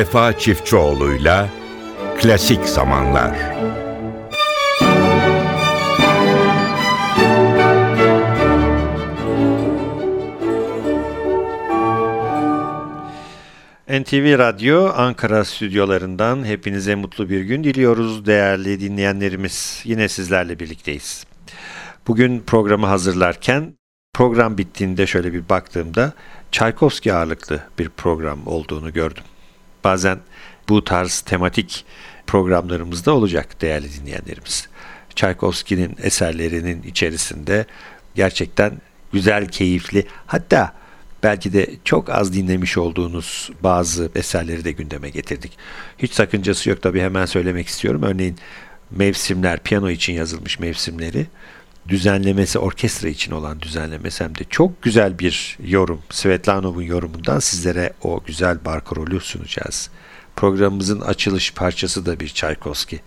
Vefa Çiftçioğlu'yla Klasik Zamanlar NTV Radyo Ankara stüdyolarından hepinize mutlu bir gün diliyoruz değerli dinleyenlerimiz. Yine sizlerle birlikteyiz. Bugün programı hazırlarken program bittiğinde şöyle bir baktığımda Çaykovski ağırlıklı bir program olduğunu gördüm. Bazen bu tarz tematik programlarımızda olacak değerli dinleyenlerimiz. Çaykovski'nin eserlerinin içerisinde gerçekten güzel, keyifli hatta belki de çok az dinlemiş olduğunuz bazı eserleri de gündeme getirdik. Hiç sakıncası yok tabii hemen söylemek istiyorum. Örneğin mevsimler, piyano için yazılmış mevsimleri düzenlemesi orkestra için olan düzenlemesi hem de çok güzel bir yorum. Svetlanov'un yorumundan sizlere o güzel barkarolü sunacağız. Programımızın açılış parçası da bir Çaykovski.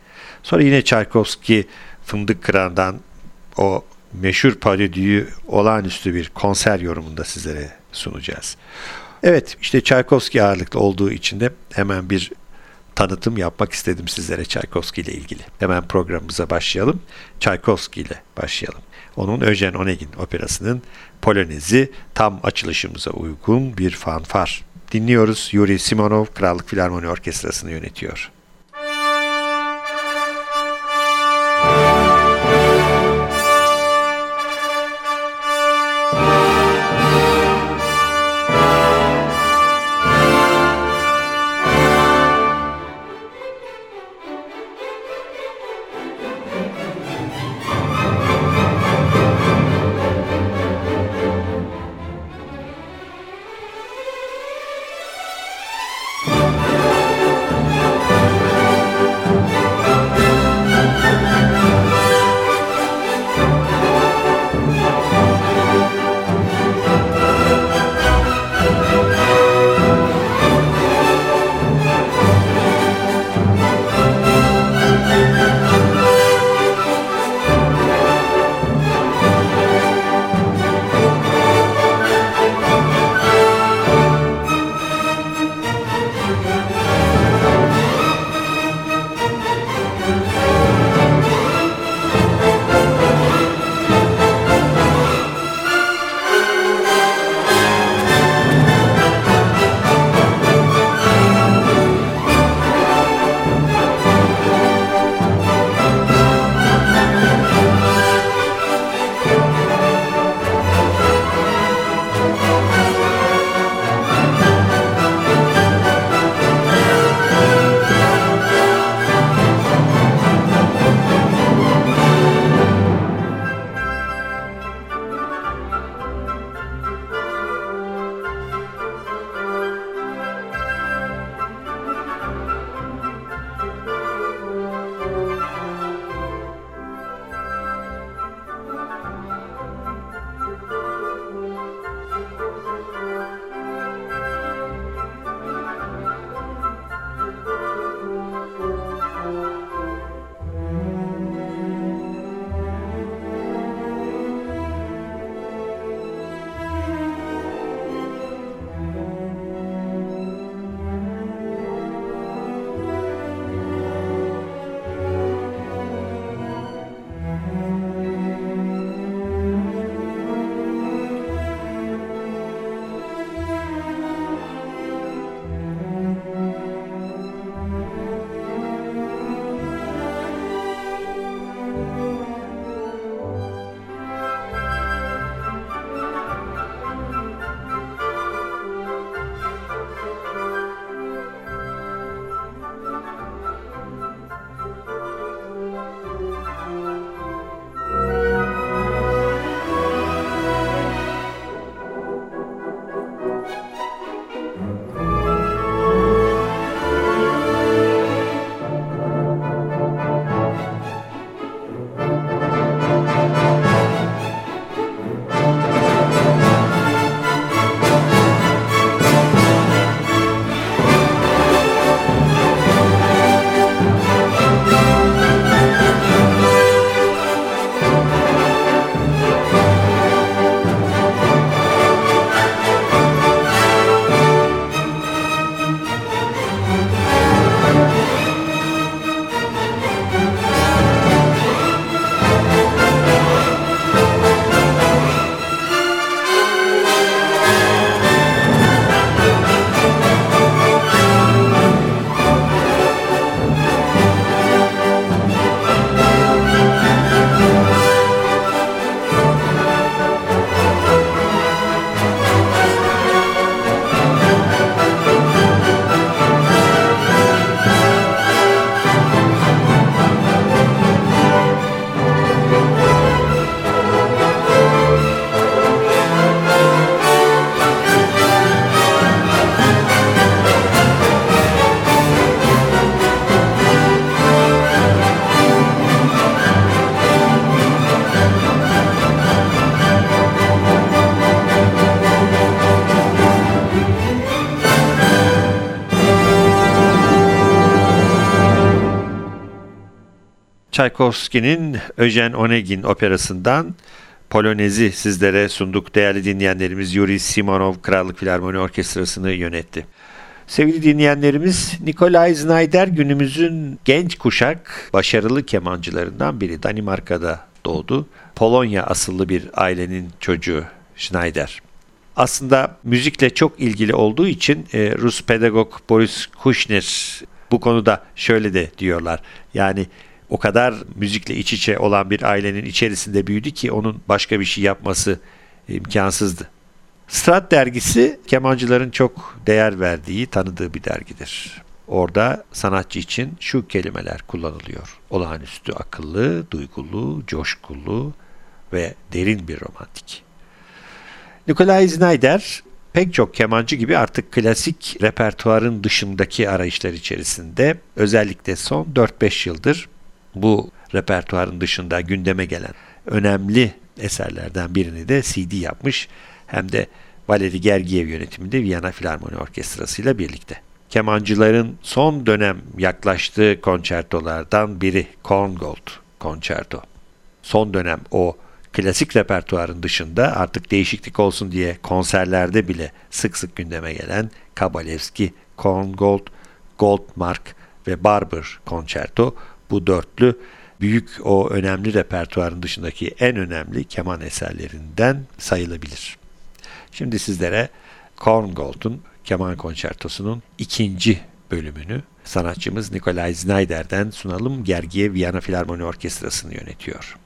Sonra yine Çaykovski Fındık Kıran'dan o meşhur parodüyü olağanüstü bir konser yorumunda sizlere sunacağız. Evet işte Çaykovski ağırlıklı olduğu için de hemen bir tanıtım yapmak istedim sizlere Çaykovski ile ilgili. Hemen programımıza başlayalım. Çaykovski ile başlayalım. Onun Öjen Onegin operasının Polonezi tam açılışımıza uygun bir fanfar. Dinliyoruz. Yuri Simonov Krallık Filarmoni Orkestrası'nı yönetiyor. Tchaikovsky'nin Öjen Onegin operasından Polonez'i sizlere sunduk. Değerli dinleyenlerimiz Yuri Simonov Krallık Filarmoni Orkestrası'nı yönetti. Sevgili dinleyenlerimiz Nikolay Znaider günümüzün genç kuşak başarılı kemancılarından biri. Danimarka'da doğdu. Polonya asıllı bir ailenin çocuğu Schneider. Aslında müzikle çok ilgili olduğu için e, Rus pedagog Boris Kushner bu konuda şöyle de diyorlar. Yani o kadar müzikle iç içe olan bir ailenin içerisinde büyüdü ki onun başka bir şey yapması imkansızdı. Strat dergisi kemancıların çok değer verdiği, tanıdığı bir dergidir. Orada sanatçı için şu kelimeler kullanılıyor. Olağanüstü akıllı, duygulu, coşkulu ve derin bir romantik. Nikolay Znaider pek çok kemancı gibi artık klasik repertuarın dışındaki arayışlar içerisinde özellikle son 4-5 yıldır bu repertuarın dışında gündeme gelen önemli eserlerden birini de CD yapmış hem de Valeri Gergiev yönetiminde Viyana Filarmoni Orkestrası ile birlikte. Kemancıların son dönem yaklaştığı konçertolardan biri Korngold konçerto. Son dönem o klasik repertuarın dışında artık değişiklik olsun diye konserlerde bile sık sık gündeme gelen Kabalevski, Korngold, Goldmark ve Barber konçerto bu dörtlü büyük o önemli repertuarın dışındaki en önemli keman eserlerinden sayılabilir. Şimdi sizlere Korngold'un keman konçertosunun ikinci bölümünü sanatçımız Nikolay Znaider'den sunalım. Gergiye Viyana Filarmoni Orkestrası'nı yönetiyor.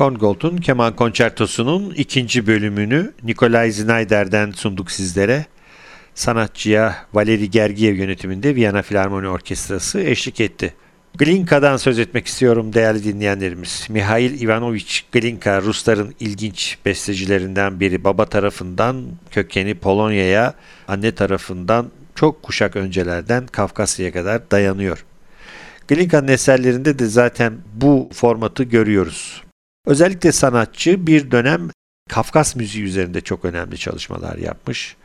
Korngold'un Keman Konçertosu'nun ikinci bölümünü Nikolay Znaider'den sunduk sizlere. Sanatçıya Valeri Gergiev yönetiminde Viyana Filarmoni Orkestrası eşlik etti. Glinka'dan söz etmek istiyorum değerli dinleyenlerimiz. Mihail Ivanovich Glinka Rusların ilginç bestecilerinden biri. Baba tarafından kökeni Polonya'ya, anne tarafından çok kuşak öncelerden Kafkasya'ya kadar dayanıyor. Glinka'nın eserlerinde de zaten bu formatı görüyoruz. Özellikle sanatçı bir dönem Kafkas müziği üzerinde çok önemli çalışmalar yapmış.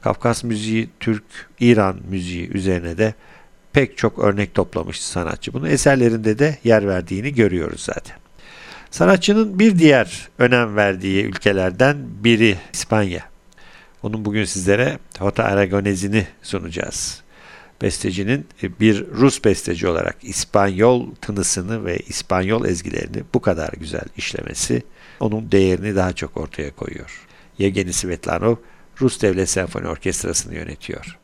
Kafkas müziği, Türk, İran müziği üzerine de pek çok örnek toplamış sanatçı. Bunu eserlerinde de yer verdiğini görüyoruz zaten. Sanatçının bir diğer önem verdiği ülkelerden biri İspanya. Onun bugün sizlere Hota Aragones'ini sunacağız. Bestecinin bir Rus besteci olarak İspanyol tınısını ve İspanyol ezgilerini bu kadar güzel işlemesi onun değerini daha çok ortaya koyuyor. Yevgeni Svetlanov Rus Devlet Senfoni Orkestrası'nı yönetiyor.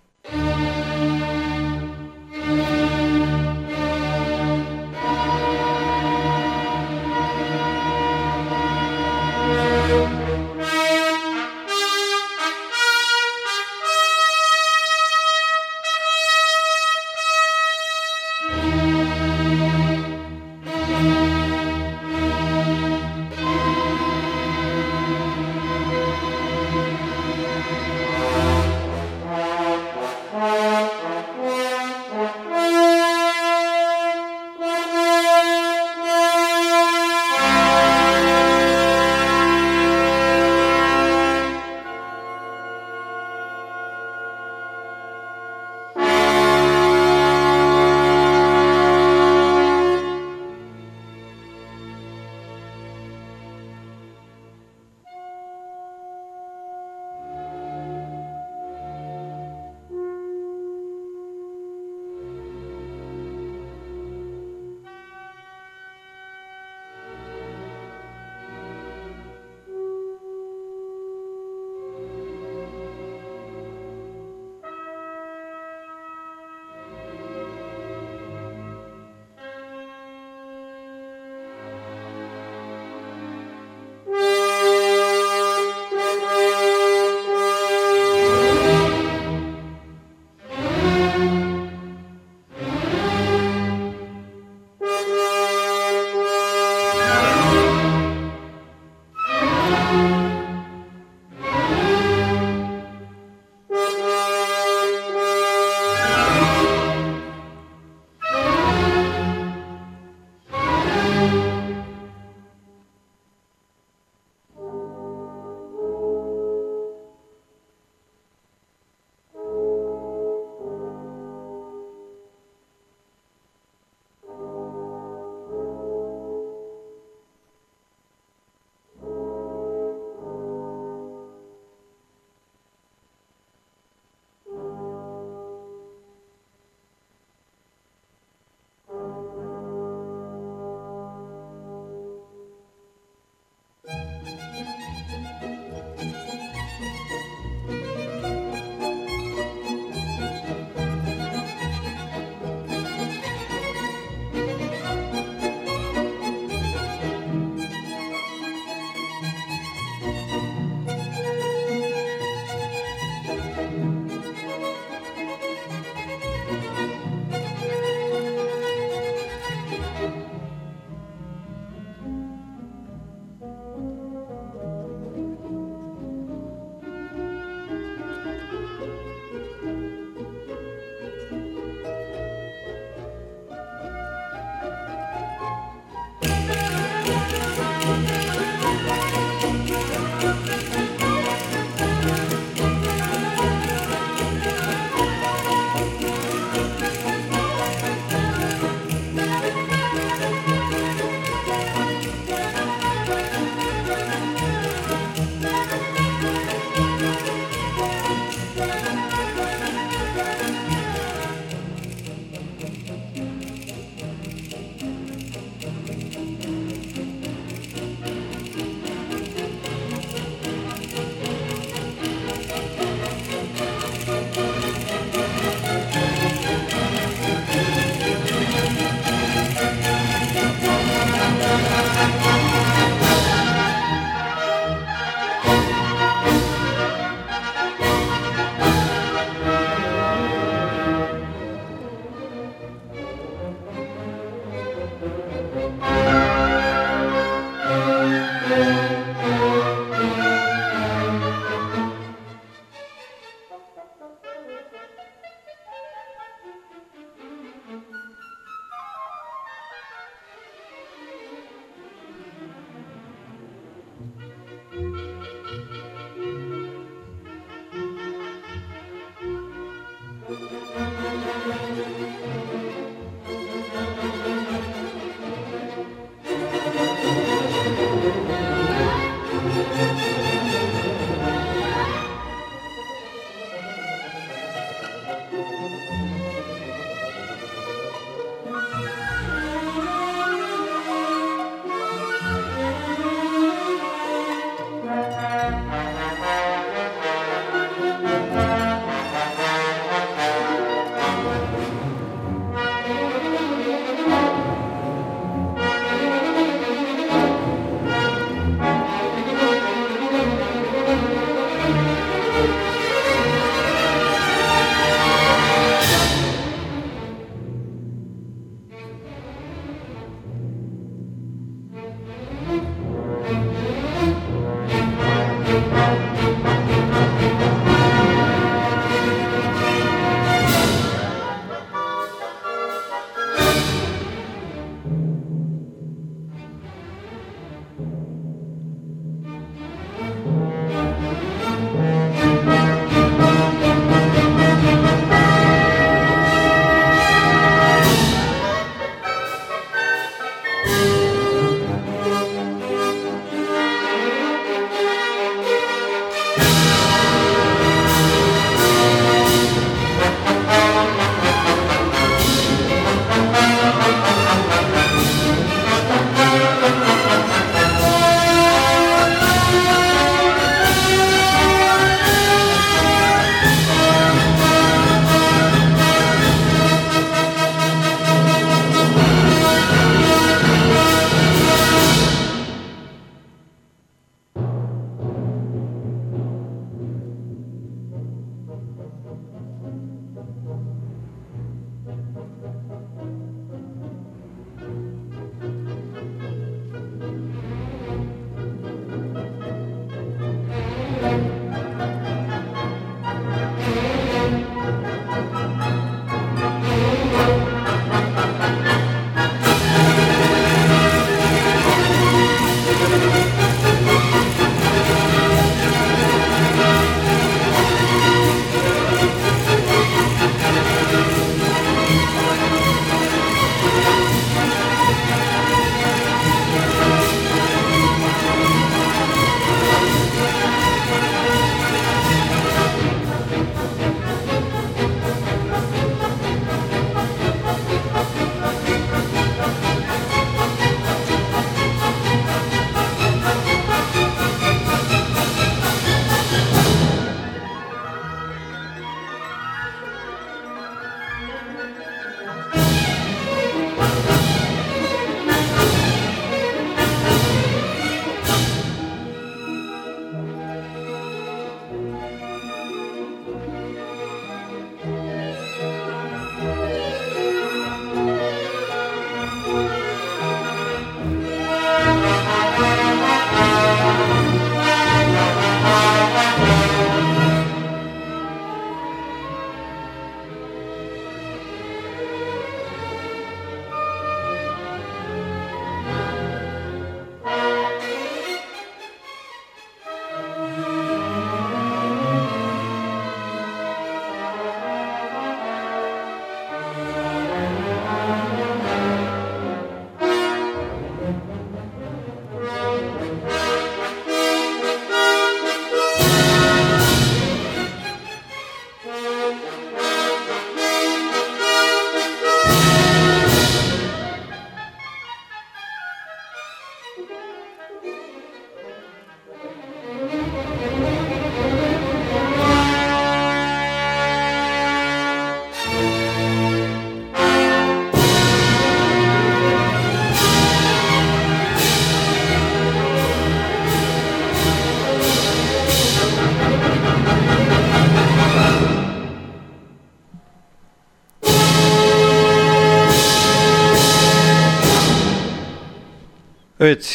Música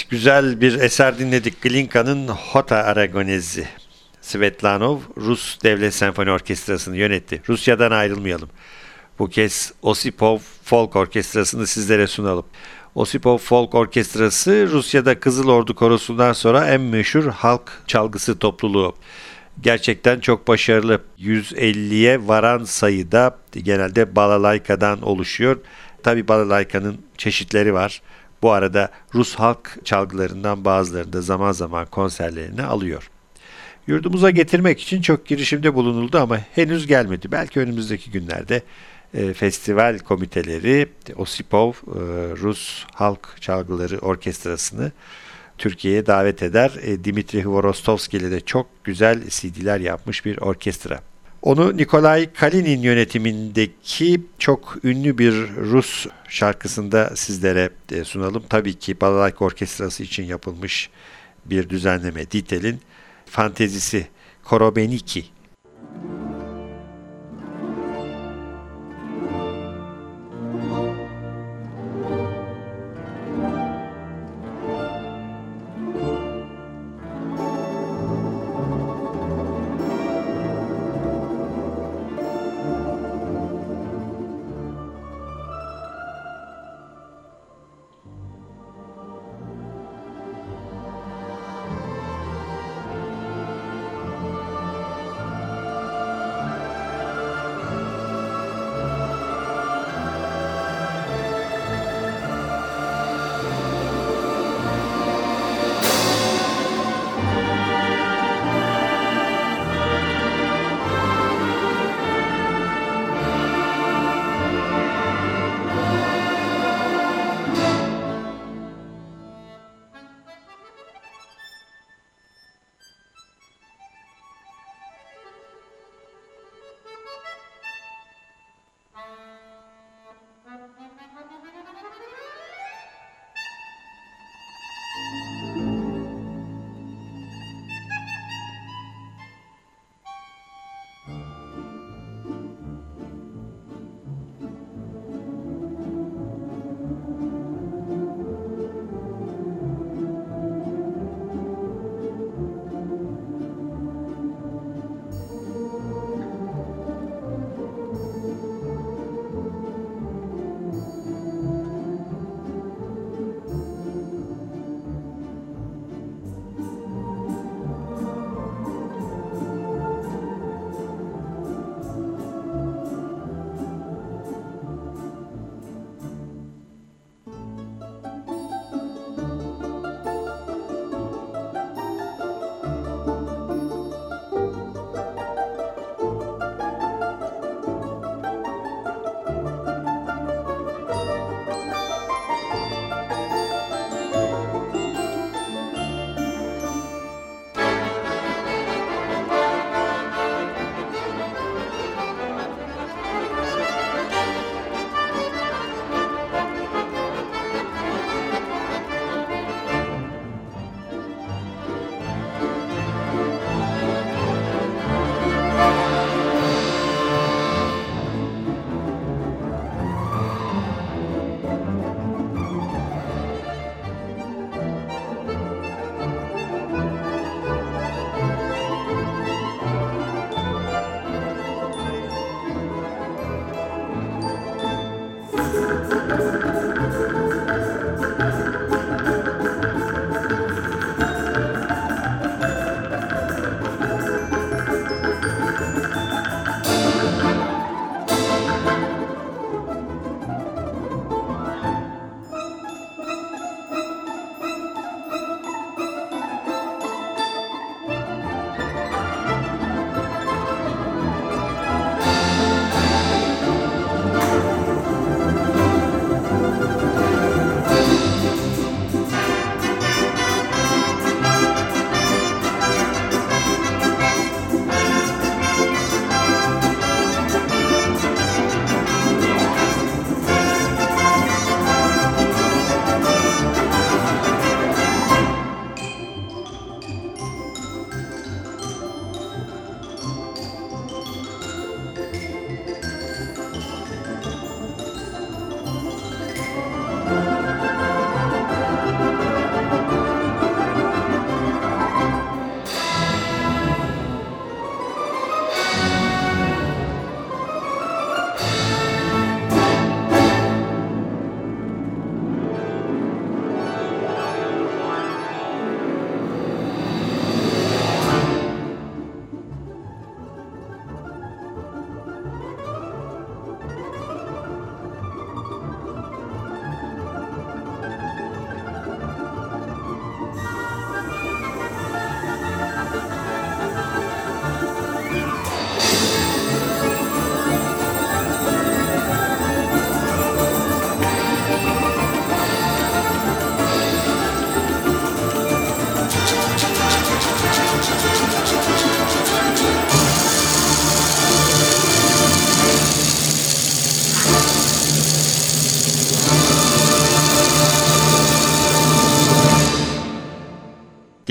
güzel bir eser dinledik. Glinka'nın Hota Aragonezi. Svetlanov, Rus Devlet Senfoni Orkestrası'nı yönetti. Rusya'dan ayrılmayalım. Bu kez Osipov Folk Orkestrası'nı sizlere sunalım. Osipov Folk Orkestrası Rusya'da Kızıl Ordu Korosu'ndan sonra en meşhur halk çalgısı topluluğu. Gerçekten çok başarılı. 150'ye varan sayıda genelde balalayka'dan oluşuyor. Tabi balalayka'nın çeşitleri var. Bu arada Rus halk çalgılarından bazılarını da zaman zaman konserlerine alıyor. Yurdumuza getirmek için çok girişimde bulunuldu ama henüz gelmedi. Belki önümüzdeki günlerde e, festival komiteleri Osipov e, Rus Halk Çalgıları Orkestrası'nı Türkiye'ye davet eder. E, Dimitri Hvorostovski ile de çok güzel CD'ler yapmış bir orkestra. Onu Nikolay Kalinin yönetimindeki çok ünlü bir Rus şarkısında sizlere e, sunalım. Tabii ki Balalayka Orkestrası için yapılmış bir düzenleme. Ditel'in fantezisi Korobeniki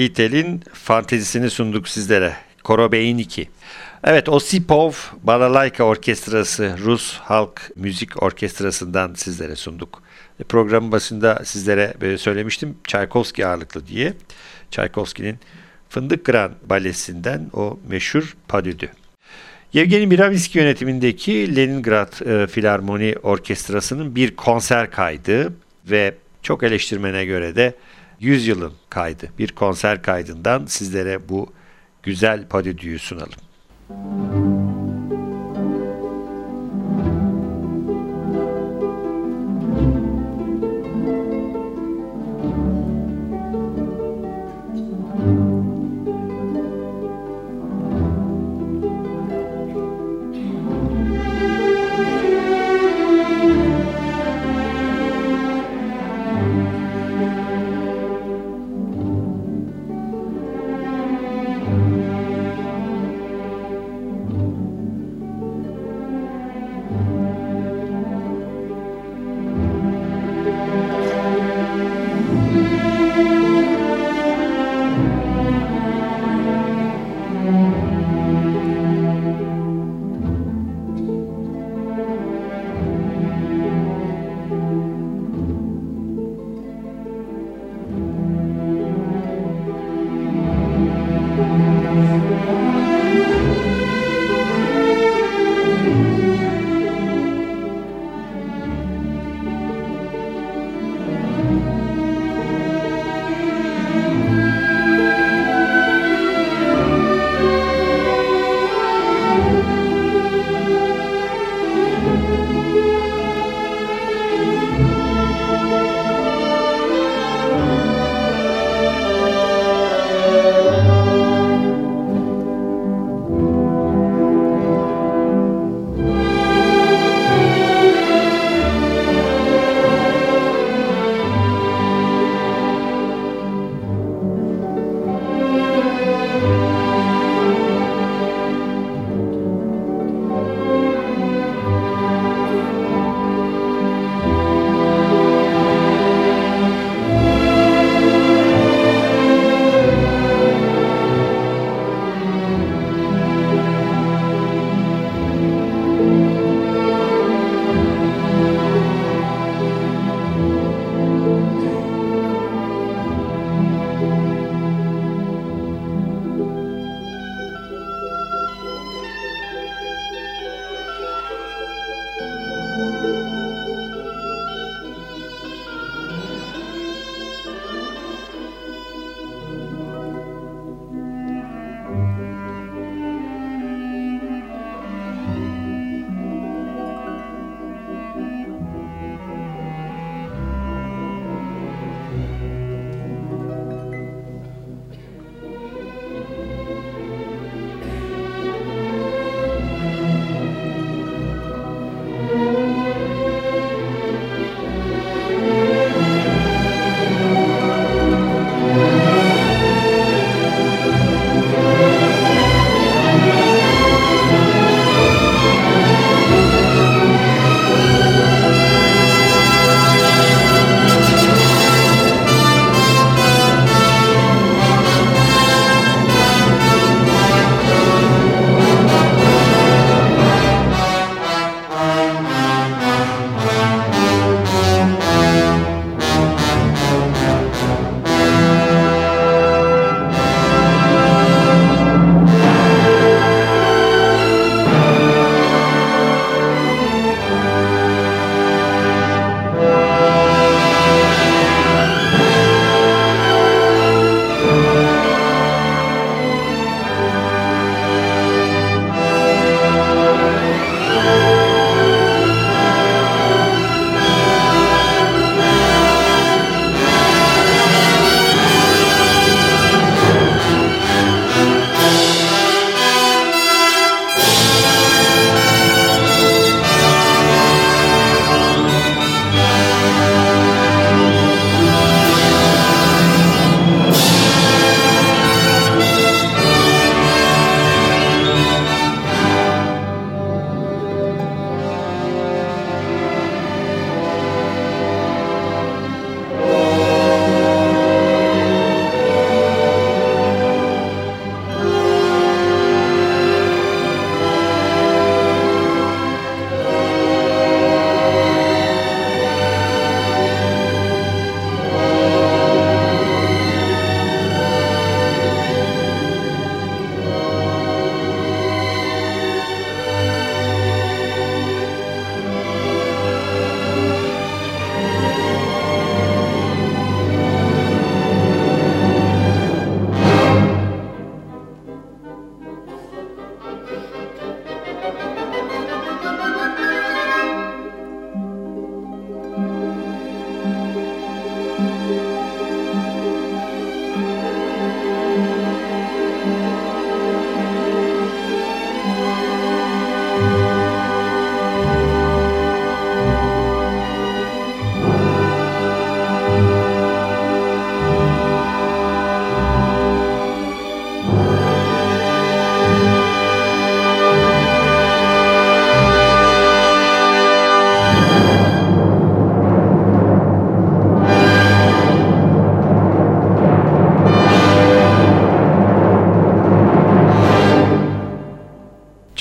Ditel'in fantezisini sunduk sizlere. Korobeyin 2. Evet Osipov Balalayka Orkestrası Rus Halk Müzik Orkestrası'ndan sizlere sunduk. E, programın başında sizlere söylemiştim Çaykovski ağırlıklı diye. Çaykovski'nin Fındık Gran balesinden o meşhur Padüdü. Yevgeni Miraviski yönetimindeki Leningrad e, Filarmoni Orkestrası'nın bir konser kaydı ve çok eleştirmene göre de 100 yılın kaydı. Bir konser kaydından sizlere bu güzel parodüyü sunalım. Müzik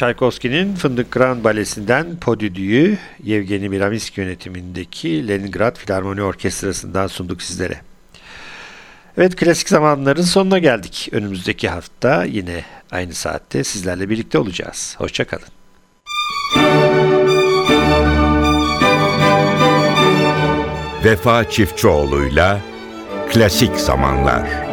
Tchaikovsky'nin Fındık Grand Balesi'nden Podüdü'yü Yevgeni Miraminski yönetimindeki Leningrad Filarmoni Orkestrası'ndan sunduk sizlere. Evet klasik zamanların sonuna geldik. Önümüzdeki hafta yine aynı saatte sizlerle birlikte olacağız. Hoşçakalın. Vefa Çiftçioğlu'yla Klasik Zamanlar